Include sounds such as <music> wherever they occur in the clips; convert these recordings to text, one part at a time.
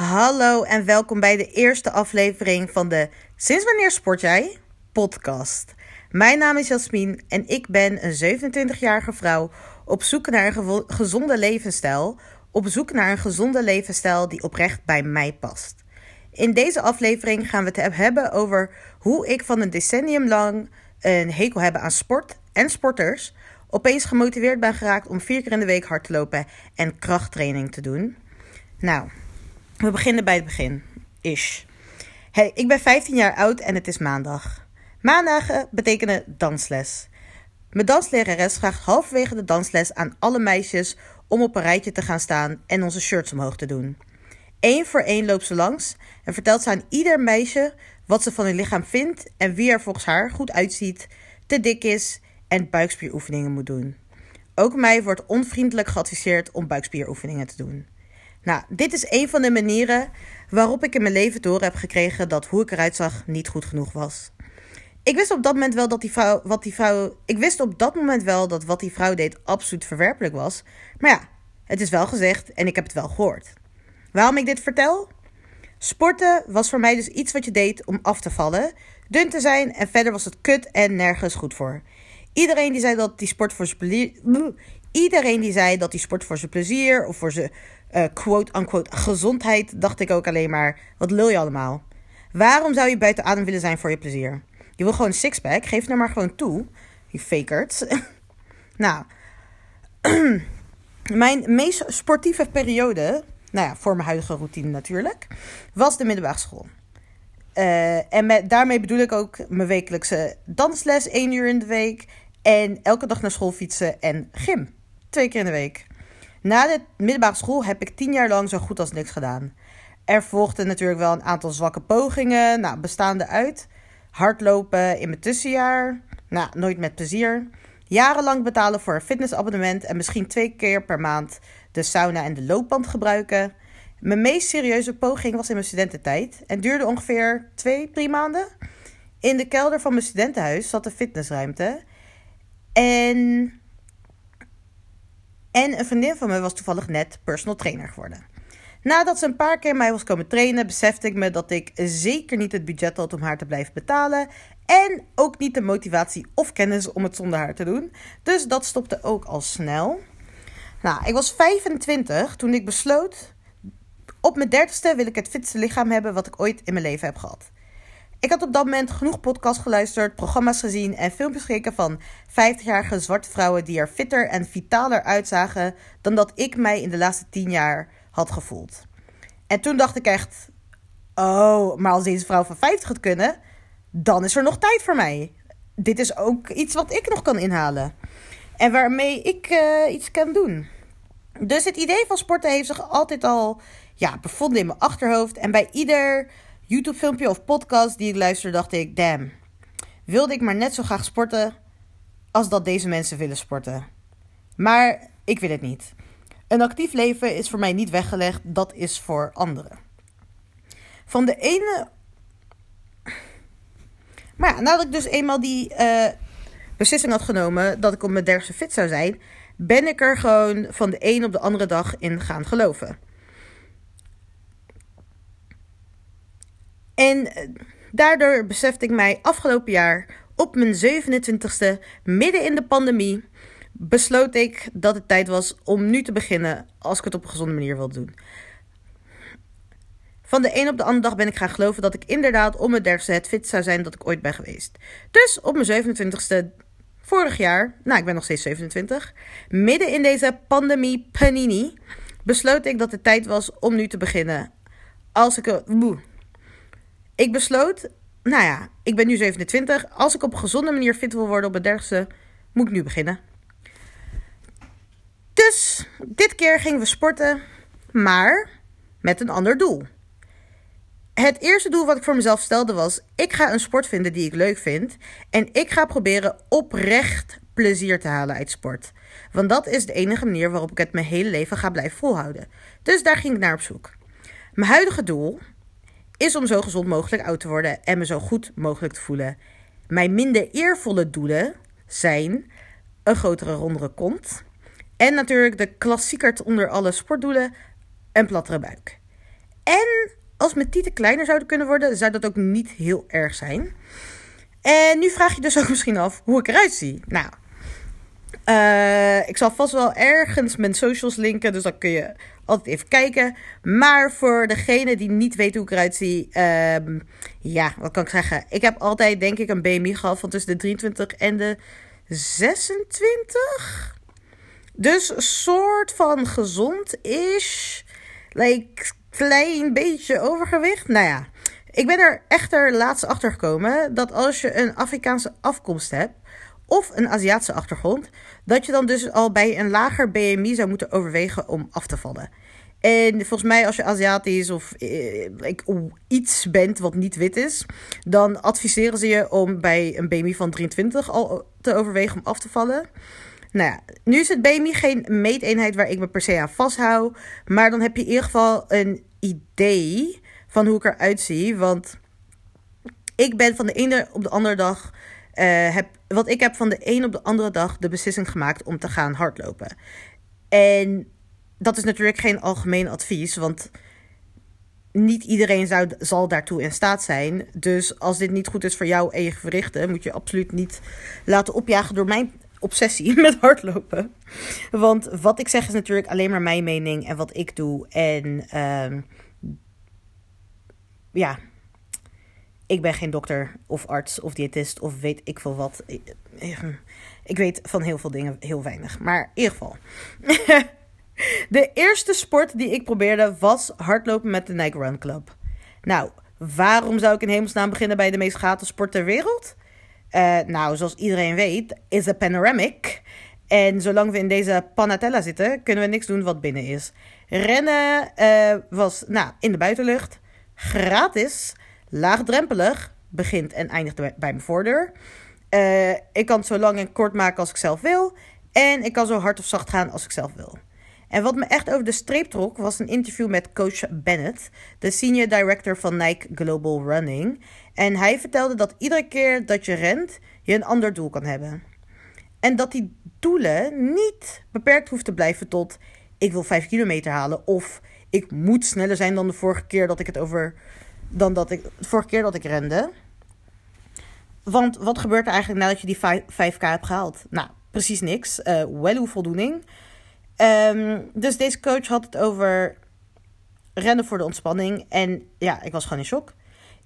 Hallo en welkom bij de eerste aflevering van de Sinds wanneer sport jij? podcast. Mijn naam is Jasmin en ik ben een 27-jarige vrouw op zoek naar een gezonde levensstijl. Op zoek naar een gezonde levensstijl die oprecht bij mij past. In deze aflevering gaan we het hebben over hoe ik van een decennium lang een hekel heb aan sport en sporters opeens gemotiveerd ben geraakt om vier keer in de week hard te lopen en krachttraining te doen. Nou, we beginnen bij het begin. Ish. Hey, ik ben 15 jaar oud en het is maandag. Maandagen betekenen dansles. Mijn danslerares vraagt halverwege de dansles aan alle meisjes om op een rijtje te gaan staan en onze shirts omhoog te doen. Eén voor één loopt ze langs en vertelt ze aan ieder meisje wat ze van hun lichaam vindt en wie er volgens haar goed uitziet, te dik is en buikspieroefeningen moet doen. Ook mij wordt onvriendelijk geadviseerd om buikspieroefeningen te doen. Nou, dit is een van de manieren waarop ik in mijn leven door heb gekregen dat hoe ik eruit zag niet goed genoeg was. Ik wist op dat moment wel dat die vrouw, wat die vrouw, ik wist op dat moment wel dat wat die vrouw deed absoluut verwerpelijk was. Maar ja, het is wel gezegd en ik heb het wel gehoord. Waarom ik dit vertel? Sporten was voor mij dus iets wat je deed om af te vallen, dun te zijn en verder was het kut en nergens goed voor. Iedereen die zei dat die sport voor. Iedereen die zei dat die sport voor zijn plezier of voor zijn uh, quote-unquote gezondheid, dacht ik ook alleen maar: wat lul je allemaal? Waarom zou je buiten adem willen zijn voor je plezier? Je wil gewoon een sixpack, geef het nou maar gewoon toe, je fakert. <laughs> nou, <clears throat> mijn meest sportieve periode, nou ja, voor mijn huidige routine natuurlijk, was de middelbare school. Uh, en met, daarmee bedoel ik ook mijn wekelijkse dansles, één uur in de week. En elke dag naar school fietsen en gym, twee keer in de week. Na de middelbare school heb ik tien jaar lang zo goed als niks gedaan. Er volgden natuurlijk wel een aantal zwakke pogingen, nou, bestaande uit hardlopen in mijn tussenjaar, nou, nooit met plezier. Jarenlang betalen voor een fitnessabonnement en misschien twee keer per maand de sauna en de loopband gebruiken. Mijn meest serieuze poging was in mijn studententijd en duurde ongeveer twee, drie maanden. In de kelder van mijn studentenhuis zat een fitnessruimte. En en een vriendin van me was toevallig net personal trainer geworden. Nadat ze een paar keer mij was komen trainen, besefte ik me dat ik zeker niet het budget had om haar te blijven betalen. En ook niet de motivatie of kennis om het zonder haar te doen. Dus dat stopte ook al snel. Nou, ik was 25 toen ik besloot. Op mijn dertigste wil ik het fitste lichaam hebben wat ik ooit in mijn leven heb gehad. Ik had op dat moment genoeg podcasts geluisterd, programma's gezien en filmpjes gekeken van 50-jarige zwarte vrouwen die er fitter en vitaler uitzagen dan dat ik mij in de laatste 10 jaar had gevoeld. En toen dacht ik echt: oh, maar als deze vrouw van 50 het kunnen, dan is er nog tijd voor mij. Dit is ook iets wat ik nog kan inhalen. En waarmee ik uh, iets kan doen. Dus het idee van sporten heeft zich altijd al ja, bevonden in mijn achterhoofd. En bij ieder YouTube-filmpje of podcast die ik luister, dacht ik: damn, wilde ik maar net zo graag sporten als dat deze mensen willen sporten. Maar ik wil het niet. Een actief leven is voor mij niet weggelegd, dat is voor anderen. Van de ene. Maar ja, nadat ik dus eenmaal die uh, beslissing had genomen dat ik op mijn dertigste fit zou zijn, ben ik er gewoon van de een op de andere dag in gaan geloven. En eh, daardoor besefte ik mij afgelopen jaar op mijn 27ste, midden in de pandemie, besloot ik dat het tijd was om nu te beginnen als ik het op een gezonde manier wil doen. Van de een op de andere dag ben ik gaan geloven dat ik inderdaad om mijn dertigste het fit zou zijn dat ik ooit ben geweest. Dus op mijn 27ste vorig jaar, nou ik ben nog steeds 27, midden in deze pandemie panini, besloot ik dat het tijd was om nu te beginnen. Als ik, ik besloot, nou ja, ik ben nu 27. Als ik op een gezonde manier fit wil worden op het dergste, moet ik nu beginnen. Dus dit keer gingen we sporten, maar met een ander doel. Het eerste doel wat ik voor mezelf stelde was: ik ga een sport vinden die ik leuk vind en ik ga proberen oprecht plezier te halen uit sport. Want dat is de enige manier waarop ik het mijn hele leven ga blijven volhouden. Dus daar ging ik naar op zoek. Mijn huidige doel is om zo gezond mogelijk oud te worden en me zo goed mogelijk te voelen. Mijn minder eervolle doelen zijn een grotere, rondere kont. En natuurlijk de klassieker onder alle sportdoelen, een plattere buik. En als mijn tieten kleiner zouden kunnen worden, zou dat ook niet heel erg zijn. En nu vraag je dus ook <laughs> misschien af hoe ik eruit zie. Nou, uh, ik zal vast wel ergens mijn socials linken, dus dan kun je altijd even kijken. Maar voor degene die niet weet hoe ik eruit zie, uh, ja, wat kan ik zeggen? Ik heb altijd, denk ik, een BMI gehad van tussen de 23 en de 26. Dus soort van gezond is. Like, klein beetje overgewicht. Nou ja, ik ben er echter laatst achter gekomen dat als je een Afrikaanse afkomst hebt of een Aziatische achtergrond, dat je dan dus al bij een lager BMI zou moeten overwegen om af te vallen. En volgens mij, als je Aziatisch of eh, iets bent wat niet wit is, dan adviseren ze je om bij een BMI van 23 al te overwegen om af te vallen. Nou ja, nu is het BMI geen meeteenheid waar ik me per se aan vasthoud. Maar dan heb je in ieder geval een idee van hoe ik eruit zie. Want ik ben van de ene op de andere dag. Uh, heb, wat ik heb van de een op de andere dag de beslissing gemaakt om te gaan hardlopen. En dat is natuurlijk geen algemeen advies, want niet iedereen zou, zal daartoe in staat zijn. Dus als dit niet goed is voor jou en je gewrichten, moet je absoluut niet laten opjagen door mijn obsessie <laughs> met hardlopen. Want wat ik zeg is natuurlijk alleen maar mijn mening en wat ik doe. En uh, ja, ik ben geen dokter of arts of diëtist of weet ik veel wat. Ik weet van heel veel dingen heel weinig. Maar in ieder geval. <laughs> De eerste sport die ik probeerde was hardlopen met de Nike Run Club. Nou, waarom zou ik in hemelsnaam beginnen bij de meest gratis sport ter wereld? Uh, nou, zoals iedereen weet, is een panoramic. En zolang we in deze panatella zitten, kunnen we niks doen wat binnen is. Rennen uh, was nou, in de buitenlucht, gratis, laagdrempelig, begint en eindigt bij mijn voordeur. Uh, ik kan het zo lang en kort maken als ik zelf wil. En ik kan zo hard of zacht gaan als ik zelf wil. En wat me echt over de streep trok, was een interview met coach Bennett, de senior director van Nike Global Running. En hij vertelde dat iedere keer dat je rent, je een ander doel kan hebben. En dat die doelen niet beperkt hoeft te blijven tot ik wil 5 kilometer halen of ik moet sneller zijn dan de vorige keer dat ik het over dan dat ik de vorige keer dat ik rende. Want wat gebeurt er eigenlijk nadat je die 5, k hebt gehaald? Nou, precies niks. Uh, wel hoe voldoening. Um, dus deze coach had het over rennen voor de ontspanning. En ja, ik was gewoon in shock.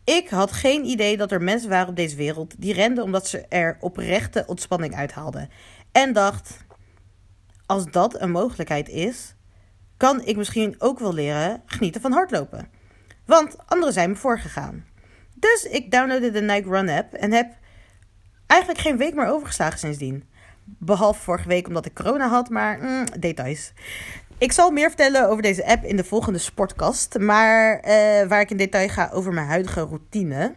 Ik had geen idee dat er mensen waren op deze wereld die renden omdat ze er oprechte ontspanning uithaalden. En dacht, als dat een mogelijkheid is, kan ik misschien ook wel leren genieten van hardlopen. Want anderen zijn me voorgegaan. Dus ik downloadde de Nike Run app en heb eigenlijk geen week meer overgeslagen sindsdien. Behalve vorige week omdat ik corona had, maar mm, details. Ik zal meer vertellen over deze app in de volgende sportkast. Maar uh, waar ik in detail ga over mijn huidige routine.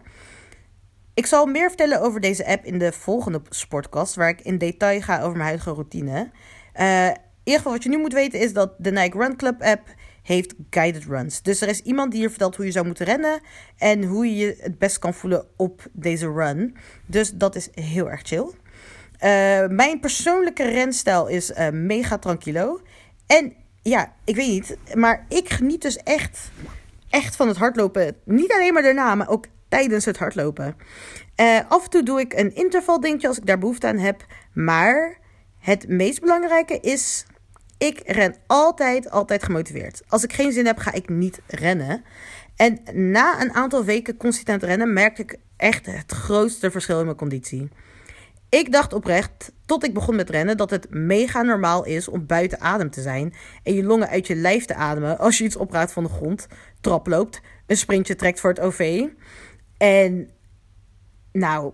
Ik zal meer vertellen over deze app in de volgende sportkast. Waar ik in detail ga over mijn huidige routine. Uh, in ieder geval wat je nu moet weten is dat de Nike Run Club app heeft guided runs. Dus er is iemand die je vertelt hoe je zou moeten rennen. En hoe je je het best kan voelen op deze run. Dus dat is heel erg chill. Uh, mijn persoonlijke renstijl is uh, mega tranquilo. En ja, ik weet niet, maar ik geniet dus echt, echt van het hardlopen. Niet alleen maar daarna, maar ook tijdens het hardlopen. Uh, af en toe doe ik een intervaldingetje als ik daar behoefte aan heb. Maar het meest belangrijke is, ik ren altijd, altijd gemotiveerd. Als ik geen zin heb, ga ik niet rennen. En na een aantal weken consistent rennen, merk ik echt het grootste verschil in mijn conditie. Ik dacht oprecht, tot ik begon met rennen, dat het mega normaal is om buiten adem te zijn en je longen uit je lijf te ademen als je iets opraadt van de grond, trap loopt, een sprintje trekt voor het OV. En nou,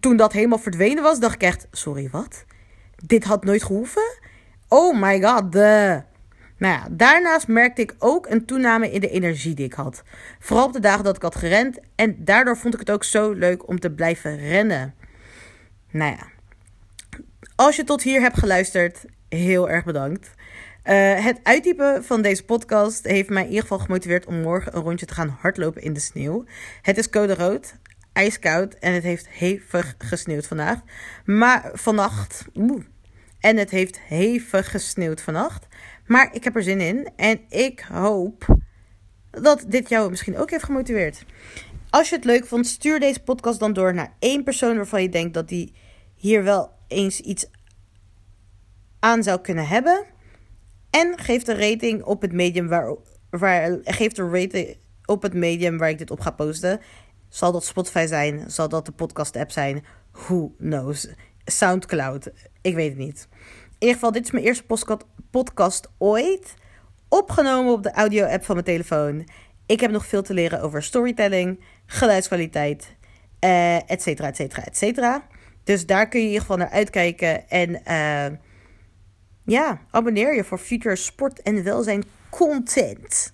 toen dat helemaal verdwenen was, dacht ik echt: sorry, wat? Dit had nooit gehoeven? Oh my god, de. Nou ja, daarnaast merkte ik ook een toename in de energie die ik had. Vooral op de dagen dat ik had gerend. En daardoor vond ik het ook zo leuk om te blijven rennen. Nou ja, als je tot hier hebt geluisterd, heel erg bedankt. Uh, het uittypen van deze podcast heeft mij in ieder geval gemotiveerd om morgen een rondje te gaan hardlopen in de sneeuw. Het is code rood, ijskoud en het heeft hevig gesneeuwd vandaag. Maar vannacht, oeh, en het heeft hevig gesneeuwd vannacht. Maar ik heb er zin in en ik hoop dat dit jou misschien ook heeft gemotiveerd. Als je het leuk vond, stuur deze podcast dan door naar één persoon waarvan je denkt dat die hier wel eens iets aan zou kunnen hebben. En geef de rating op het medium waar, waar geef de rating op het medium waar ik dit op ga posten. Zal dat Spotify zijn? Zal dat de podcast app zijn? Who knows? Soundcloud. Ik weet het niet. In ieder geval, dit is mijn eerste podcast ooit. Opgenomen op de audio-app van mijn telefoon. Ik heb nog veel te leren over storytelling, geluidskwaliteit, uh, et cetera, et cetera, et cetera. Dus daar kun je in ieder geval naar uitkijken. En uh, ja, abonneer je voor future sport- en welzijn content.